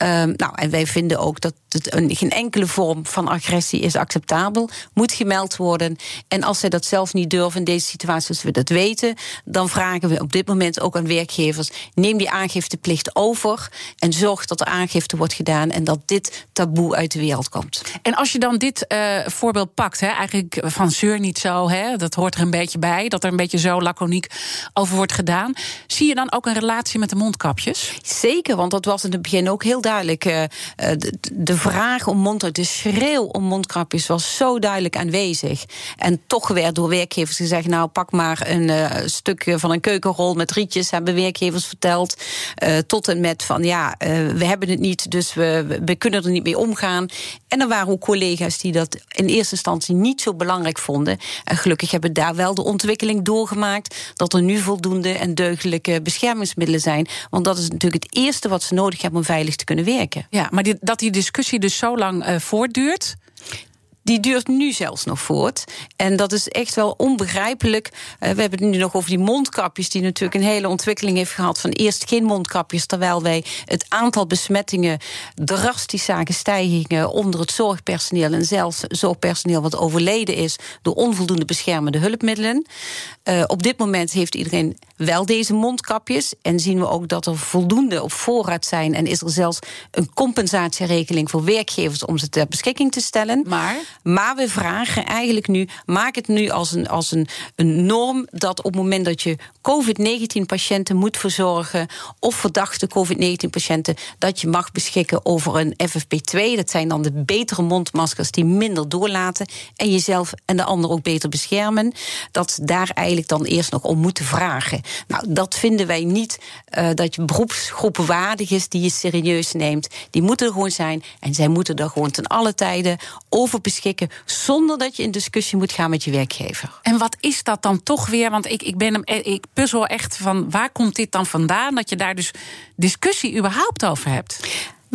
Um, nou, en wij vinden ook dat het een, geen enkele vorm van agressie is acceptabel, moet gemeld worden. En als zij dat zelf niet durven in deze situatie, als we dat weten, dan vragen we op dit moment ook aan werkgevers: neem die aangifteplicht over en zorg dat er aangifte wordt gedaan en dat dit taboe uit de wereld komt. En als je dan dit uh, voorbeeld pakt, hè, eigenlijk van zeur niet zo, hè, dat hoort er een beetje bij, dat er een beetje zo laconiek over wordt gedaan. Zie je dan ook een relatie met de mondkapjes? Zeker, want dat was in het begin ook heel duidelijk. Uh, de, de, vraag om mondkapjes, de schreeuw om mondkapjes was zo duidelijk aanwezig. En toch werd door werkgevers gezegd: nou, pak maar een uh, stukje van een keukenrol met rietjes, hebben werkgevers verteld. tot en met van ja, we hebben het niet, dus we, we kunnen er niet mee omgaan. En er waren ook collega's die dat in eerste instantie niet zo belangrijk vonden. En gelukkig hebben daar wel de ontwikkeling doorgemaakt dat er nu voldoende en deugdelijke beschermingsmiddelen zijn. Want dat is natuurlijk het eerste wat ze nodig hebben om veilig te kunnen Ja, maar dat die discussie dus zo lang uh, voortduurt die duurt nu zelfs nog voort. En dat is echt wel onbegrijpelijk. Uh, we hebben het nu nog over die mondkapjes, die natuurlijk een hele ontwikkeling heeft gehad. Van eerst geen mondkapjes, terwijl wij het aantal besmettingen drastisch zagen stijgingen onder het zorgpersoneel. En zelfs zorgpersoneel wat overleden is door onvoldoende beschermende hulpmiddelen. Uh, op dit moment heeft iedereen wel deze mondkapjes. En zien we ook dat er voldoende op voorraad zijn. En is er zelfs een compensatieregeling voor werkgevers om ze ter beschikking te stellen. Maar? Maar we vragen eigenlijk nu, maak het nu als een, als een, een norm dat op het moment dat je COVID-19-patiënten moet verzorgen of verdachte COVID-19-patiënten, dat je mag beschikken over een FFP2. Dat zijn dan de betere mondmaskers die minder doorlaten en jezelf en de ander ook beter beschermen. Dat daar eigenlijk dan eerst nog om moeten vragen. Nou, dat vinden wij niet uh, dat je beroepsgroepen waardig is die je serieus neemt. Die moeten er gewoon zijn en zij moeten er gewoon ten alle tijden over beschikken zonder dat je in discussie moet gaan met je werkgever. En wat is dat dan toch weer? Want ik, ik, ben hem, eh, ik puzzel echt van waar komt dit dan vandaan? Dat je daar dus discussie überhaupt over hebt.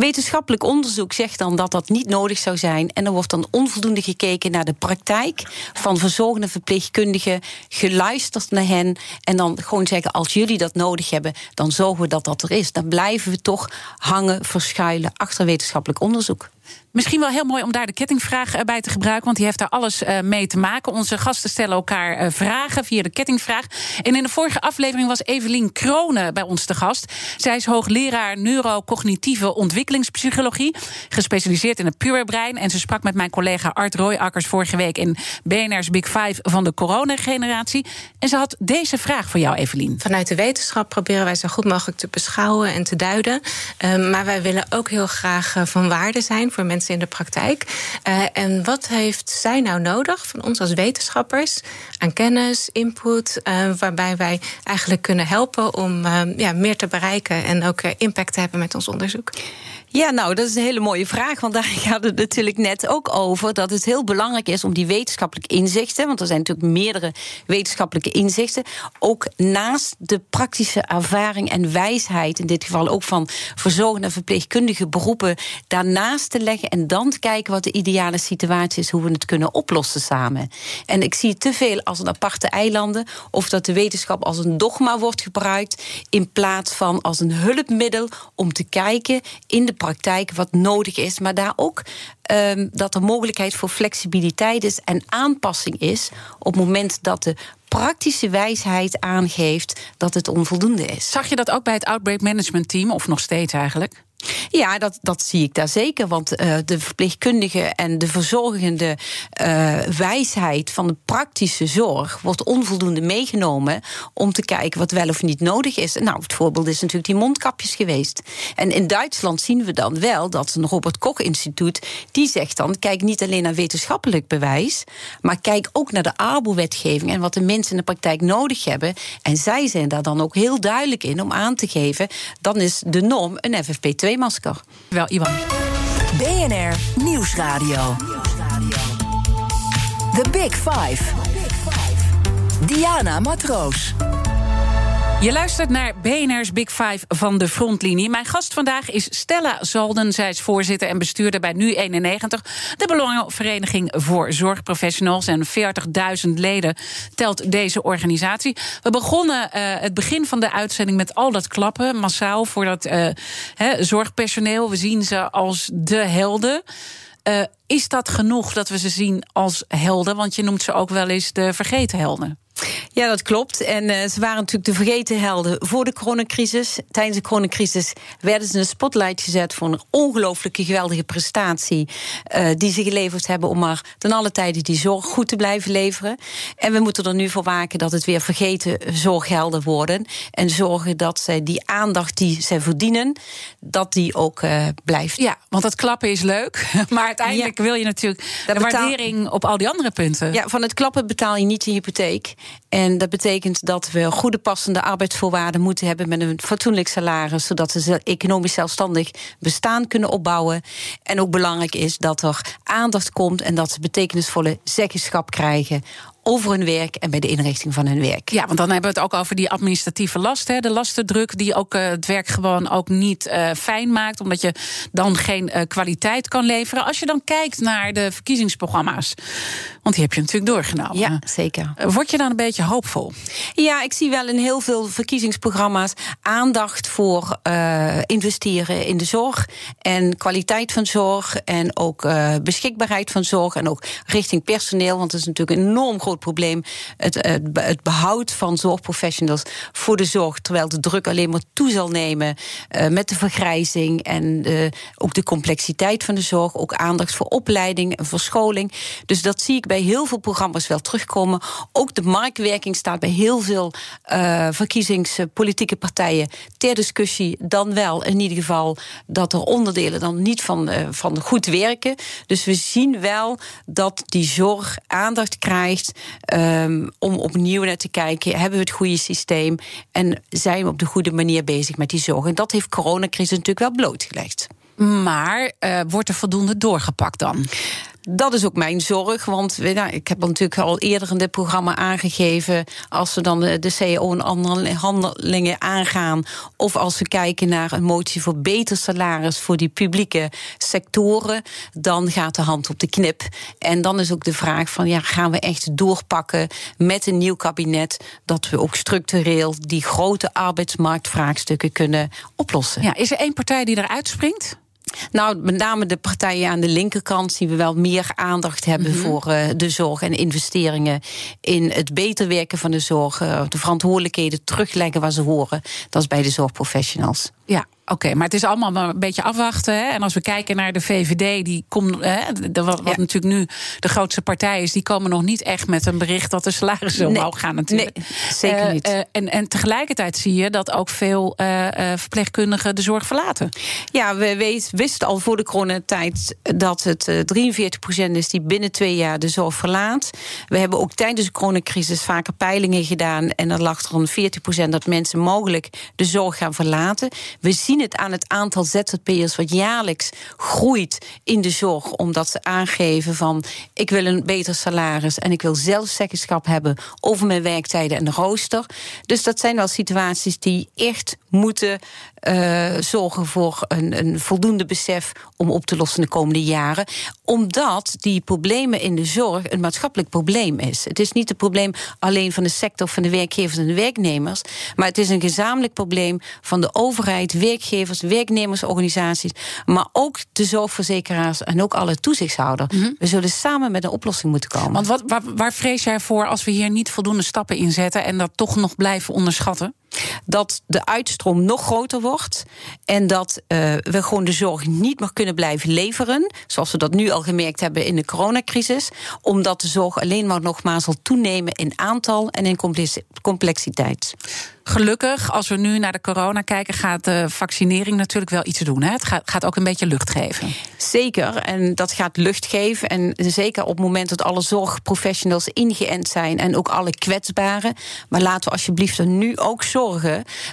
Wetenschappelijk onderzoek zegt dan dat dat niet nodig zou zijn. En er wordt dan onvoldoende gekeken naar de praktijk van verzorgende verpleegkundigen, geluisterd naar hen. En dan gewoon zeggen: als jullie dat nodig hebben, dan zorgen we dat dat er is. Dan blijven we toch hangen, verschuilen achter wetenschappelijk onderzoek. Misschien wel heel mooi om daar de kettingvraag eh, bij te gebruiken, want die heeft daar alles uh, mee te maken. Onze gasten stellen elkaar uh, vragen via de kettingvraag. En in de vorige aflevering was Evelien Kronen bij ons te gast. Zij is hoogleraar neurocognitieve ontwikkelingspsychologie, gespecialiseerd in het puberbrein. En ze sprak met mijn collega Art Royakkers vorige week in BNR's Big Five van de coronageneratie. En ze had deze vraag voor jou, Evelien. Vanuit de wetenschap proberen wij zo goed mogelijk te beschouwen en te duiden. Uh, maar wij willen ook heel graag van waarde zijn voor mensen in de praktijk. Uh, en wat heeft zij nou nodig van ons als wetenschappers aan kennis, input, uh, waarbij wij eigenlijk kunnen helpen om uh, ja, meer te bereiken en ook impact te hebben met ons onderzoek? Ja, nou, dat is een hele mooie vraag. Want daar gaat het natuurlijk net ook over. Dat het heel belangrijk is om die wetenschappelijke inzichten. Want er zijn natuurlijk meerdere wetenschappelijke inzichten. Ook naast de praktische ervaring en wijsheid. In dit geval ook van verzorgende en verpleegkundige beroepen. Daarnaast te leggen en dan te kijken wat de ideale situatie is. Hoe we het kunnen oplossen samen. En ik zie te veel als een aparte eilanden. Of dat de wetenschap als een dogma wordt gebruikt. In plaats van als een hulpmiddel om te kijken in de praktijk wat nodig is, maar daar ook um, dat er mogelijkheid voor flexibiliteit is en aanpassing is op het moment dat de praktische wijsheid aangeeft dat het onvoldoende is. Zag je dat ook bij het Outbreak Management Team, of nog steeds eigenlijk? Ja, dat, dat zie ik daar zeker. Want uh, de verpleegkundige en de verzorgende uh, wijsheid van de praktische zorg wordt onvoldoende meegenomen om te kijken wat wel of niet nodig is. Nou, het voorbeeld is natuurlijk die mondkapjes geweest. En in Duitsland zien we dan wel dat een Robert Koch Instituut die zegt dan: kijk niet alleen naar wetenschappelijk bewijs, maar kijk ook naar de ARBO-wetgeving en wat de mensen in de praktijk nodig hebben. En zij zijn daar dan ook heel duidelijk in om aan te geven: dan is de norm een FFP2 masker. Wel, Iwan. BNR Nieuwsradio. The Big Five. Diana Matroos. Je luistert naar BNR's Big Five van de frontlinie. Mijn gast vandaag is Stella Zalden. Zij is voorzitter en bestuurder bij Nu91, de Belangenvereniging voor Zorgprofessionals. En 40.000 leden telt deze organisatie. We begonnen uh, het begin van de uitzending met al dat klappen, massaal voor dat he, zorgpersoneel. We zien ze als de helden. Uh, is dat genoeg dat we ze zien als helden? Want je noemt ze ook wel eens de vergeten helden. Ja, dat klopt. En uh, ze waren natuurlijk de vergeten helden voor de coronacrisis. Tijdens de coronacrisis werden ze in de spotlight gezet voor een ongelooflijke geweldige prestatie. Uh, die ze geleverd hebben om maar ten alle tijde die zorg goed te blijven leveren. En we moeten er nu voor waken dat het weer vergeten zorghelden worden. En zorgen dat zij die aandacht die zij verdienen, dat die ook uh, blijft. Ja, want dat klappen is leuk. Maar uiteindelijk ja. wil je natuurlijk de waardering op al die andere punten. Ja, van het klappen betaal je niet je hypotheek. En dat betekent dat we goede passende arbeidsvoorwaarden moeten hebben met een fatsoenlijk salaris, zodat ze economisch zelfstandig bestaan kunnen opbouwen. En ook belangrijk is dat er aandacht komt en dat ze betekenisvolle zeggenschap krijgen over hun werk en bij de inrichting van hun werk. Ja, want dan hebben we het ook over die administratieve last, hè, de lastendruk die ook uh, het werk gewoon ook niet uh, fijn maakt, omdat je dan geen uh, kwaliteit kan leveren. Als je dan kijkt naar de verkiezingsprogramma's, want die heb je natuurlijk doorgenomen. Ja, zeker. Word je dan een beetje hoopvol? Ja, ik zie wel in heel veel verkiezingsprogramma's aandacht voor investeren in de zorg en kwaliteit van zorg en ook beschikbaarheid van zorg en ook richting personeel, want het is natuurlijk een enorm groot probleem. Het, het, behoud van zorgprofessionals voor de zorg. Terwijl de druk alleen maar toe zal nemen uh, met de vergrijzing en uh, ook de complexiteit van de zorg. Ook aandacht voor opleiding en verscholing. Dus dat zie ik bij heel veel programma's wel terugkomen. Ook de marktwerking staat bij heel veel uh, verkiezingspolitieke partijen ter discussie. Dan wel in ieder geval dat er onderdelen dan niet van, van goed werken. Dus we zien wel dat die zorg aandacht krijgt um, om opnieuw naar te kijken: hebben we het goede systeem en zijn we op de goede manier bezig met die zorg? En dat heeft coronacrisis natuurlijk wel blootgelegd. Maar uh, wordt er voldoende doorgepakt dan? Dat is ook mijn zorg, want nou, ik heb natuurlijk al eerder in dit programma aangegeven... als we dan de, de CEO en andere handelingen aangaan... of als we kijken naar een motie voor beter salaris... voor die publieke sectoren, dan gaat de hand op de knip. En dan is ook de vraag van, ja, gaan we echt doorpakken... met een nieuw kabinet, dat we ook structureel... die grote arbeidsmarktvraagstukken kunnen oplossen. Ja, is er één partij die eruit springt? Nou, met name de partijen aan de linkerkant zien we wel meer aandacht hebben mm -hmm. voor uh, de zorg en investeringen in het beter werken van de zorg, uh, de verantwoordelijkheden terugleggen waar ze horen. Dat is bij de zorgprofessionals. Ja, Oké, okay, maar het is allemaal maar een beetje afwachten. Hè? En als we kijken naar de VVD, die komt, hè, de, wat, wat ja. natuurlijk nu de grootste partij is, die komen nog niet echt met een bericht dat de salarissen nee, omhoog gaan natuurlijk. Nee, zeker uh, niet. Uh, en, en tegelijkertijd zie je dat ook veel uh, verpleegkundigen de zorg verlaten. Ja, we weet, wisten al voor de coronatijd dat het 43% is die binnen twee jaar de zorg verlaat. We hebben ook tijdens de coronacrisis vaker peilingen gedaan en er lag er een 40% dat mensen mogelijk de zorg gaan verlaten. We zien het aan het aantal ZZP'ers wat jaarlijks groeit in de zorg, omdat ze aangeven van ik wil een beter salaris en ik wil zelfzeggenschap hebben over mijn werktijden en rooster. Dus dat zijn wel situaties die echt moeten uh, zorgen voor een, een voldoende besef om op te lossen de komende jaren. Omdat die problemen in de zorg een maatschappelijk probleem is. Het is niet het probleem alleen van de sector van de werkgevers en de werknemers, maar het is een gezamenlijk probleem van de overheid, werkgevers, werknemersorganisaties, maar ook de zorgverzekeraars en ook alle toezichthouders. Mm -hmm. We zullen samen met een oplossing moeten komen. Want wat, waar, waar vrees jij voor als we hier niet voldoende stappen in zetten en dat toch nog blijven onderschatten? Dat de uitstroom nog groter wordt. En dat uh, we gewoon de zorg niet meer kunnen blijven leveren. Zoals we dat nu al gemerkt hebben in de coronacrisis. Omdat de zorg alleen maar nogmaals zal toenemen in aantal en in complexiteit. Gelukkig, als we nu naar de corona kijken, gaat de vaccinering natuurlijk wel iets doen. Hè? Het gaat, gaat, ook een beetje lucht geven. Zeker, en dat gaat lucht geven. En zeker op het moment dat alle zorgprofessionals ingeënt zijn en ook alle kwetsbaren. Maar laten we alsjeblieft er nu ook zorgen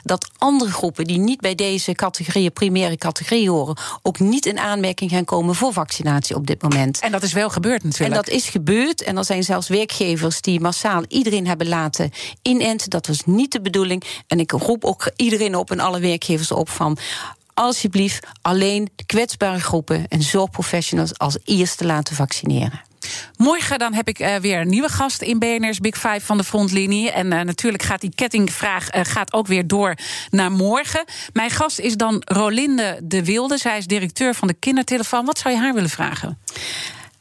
dat andere groepen die niet bij deze categorieën, primaire categorie horen, ook niet in aanmerking gaan komen voor vaccinatie op dit moment. En dat is wel gebeurd natuurlijk. En dat is gebeurd. En er zijn zelfs werkgevers die massaal iedereen hebben laten inenten. Dat was niet de bedoeling. En ik roep ook iedereen op en alle werkgevers op van alsjeblieft alleen de kwetsbare groepen en zorgprofessionals als eerste laten vaccineren. Morgen dan heb ik uh, weer een nieuwe gast in BNR's Big Five van de frontlinie. En uh, natuurlijk gaat die kettingvraag uh, gaat ook weer door naar morgen. Mijn gast is dan Rolinde de Wilde. Zij is directeur van de kindertelefoon. Wat zou je haar willen vragen?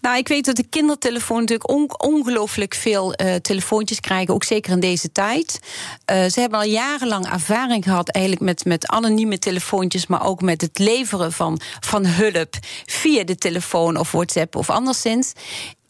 Nou, ik weet dat de kindertelefoon natuurlijk on ongelooflijk veel telefoontjes krijgen, ook zeker in deze tijd. Ze hebben al jarenlang ervaring gehad eigenlijk met, met anonieme telefoontjes, maar ook met het leveren van, van hulp via de telefoon of WhatsApp of anderszins.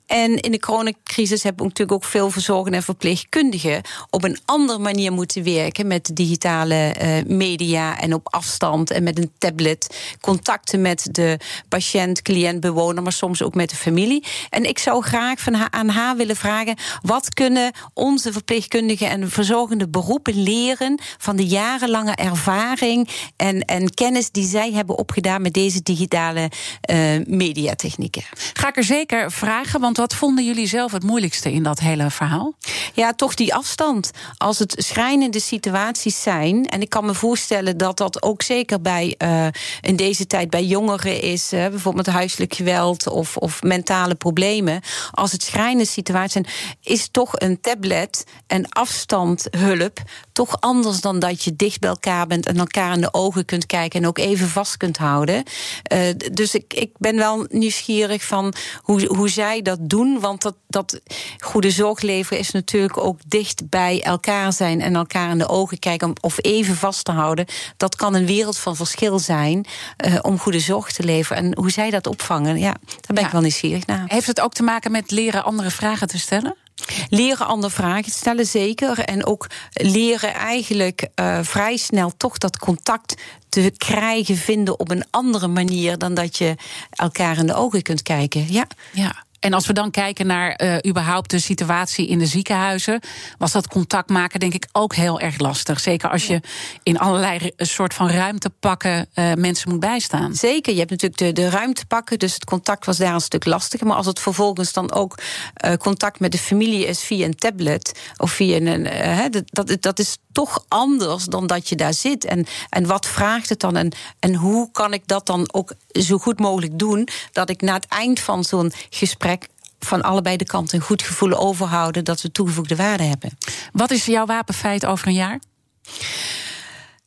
En in de coronacrisis hebben we natuurlijk ook veel verzorgenden en verpleegkundigen op een andere manier moeten werken met digitale uh, media en op afstand en met een tablet. Contacten met de patiënt, cliënt, bewoner, maar soms ook met de familie. En ik zou graag van haar, aan haar willen vragen: wat kunnen onze verpleegkundigen en verzorgende beroepen leren van de jarenlange ervaring en, en kennis die zij hebben opgedaan met deze digitale uh, mediatechnieken? Ga ik er zeker vragen, want wat vonden jullie zelf het moeilijkste in dat hele verhaal? Ja, toch die afstand. Als het schrijnende situaties zijn, en ik kan me voorstellen dat dat ook zeker bij uh, in deze tijd bij jongeren is, uh, bijvoorbeeld huiselijk geweld of, of mentale problemen. Als het schrijnende situaties zijn, is toch een tablet en afstandhulp toch anders dan dat je dicht bij elkaar bent en elkaar in de ogen kunt kijken en ook even vast kunt houden. Uh, dus ik, ik ben wel nieuwsgierig van hoe, hoe zij dat doen. Want dat, dat goede zorg leveren is natuurlijk ook dicht bij elkaar zijn en elkaar in de ogen kijken of even vast te houden. Dat kan een wereld van verschil zijn uh, om goede zorg te leveren. En hoe zij dat opvangen, ja, daar ben ja. ik wel nieuwsgierig naar. Heeft het ook te maken met leren andere vragen te stellen? Leren andere vragen stellen, zeker. En ook leren eigenlijk uh, vrij snel toch dat contact te krijgen, vinden op een andere manier dan dat je elkaar in de ogen kunt kijken. Ja. ja. En als we dan kijken naar uh, überhaupt de situatie in de ziekenhuizen, was dat contact maken denk ik ook heel erg lastig. Zeker als je in allerlei soort van ruimtepakken uh, mensen moet bijstaan. Zeker, je hebt natuurlijk de, de ruimtepakken, dus het contact was daar een stuk lastiger. Maar als het vervolgens dan ook uh, contact met de familie is via een tablet of via een. dat, dat is toch anders dan dat je daar zit. En, en wat vraagt het dan? En, en hoe kan ik dat dan ook zo goed mogelijk doen dat ik na het eind van zo'n gesprek van allebei de kanten een goed gevoel overhouden dat we toegevoegde waarde hebben. Wat is jouw wapenfeit over een jaar?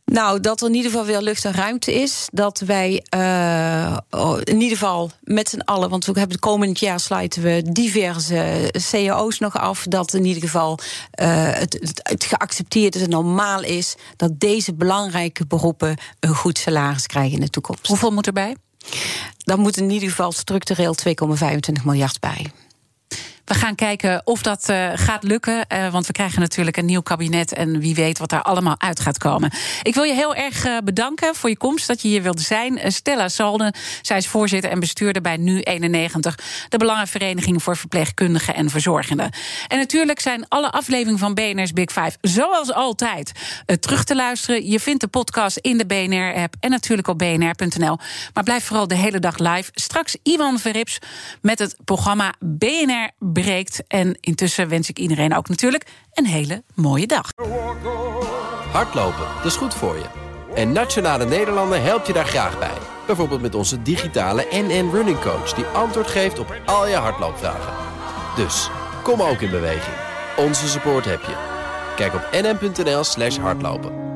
Nou, dat er in ieder geval weer lucht en ruimte is. Dat wij uh, in ieder geval met z'n allen, want we hebben het komend jaar sluiten we diverse cao's nog af. Dat in ieder geval uh, het, het, het, geaccepteerd is en normaal is dat deze belangrijke beroepen een goed salaris krijgen in de toekomst. Hoeveel moet erbij? Dan moet in ieder geval structureel 2,25 miljard bij. We gaan kijken of dat uh, gaat lukken. Uh, want we krijgen natuurlijk een nieuw kabinet. En wie weet wat daar allemaal uit gaat komen. Ik wil je heel erg uh, bedanken voor je komst. Dat je hier wilde zijn. Stella Salden, zij is voorzitter en bestuurder bij Nu91. De Belangenvereniging voor Verpleegkundigen en Verzorgenden. En natuurlijk zijn alle afleveringen van BNR's Big Five, zoals altijd, terug te luisteren. Je vindt de podcast in de BNR-app en natuurlijk op bnr.nl. Maar blijf vooral de hele dag live. Straks Iwan Verrips met het programma BNR En intussen wens ik iedereen ook natuurlijk een hele mooie dag. Hardlopen, dat is goed voor je. En Nationale Nederlanden helpt je daar graag bij. Bijvoorbeeld met onze digitale NN Running Coach... die antwoord geeft op al je hardloopvragen. Dus, kom ook in beweging. Onze support heb je. Kijk op nn.nl slash hardlopen.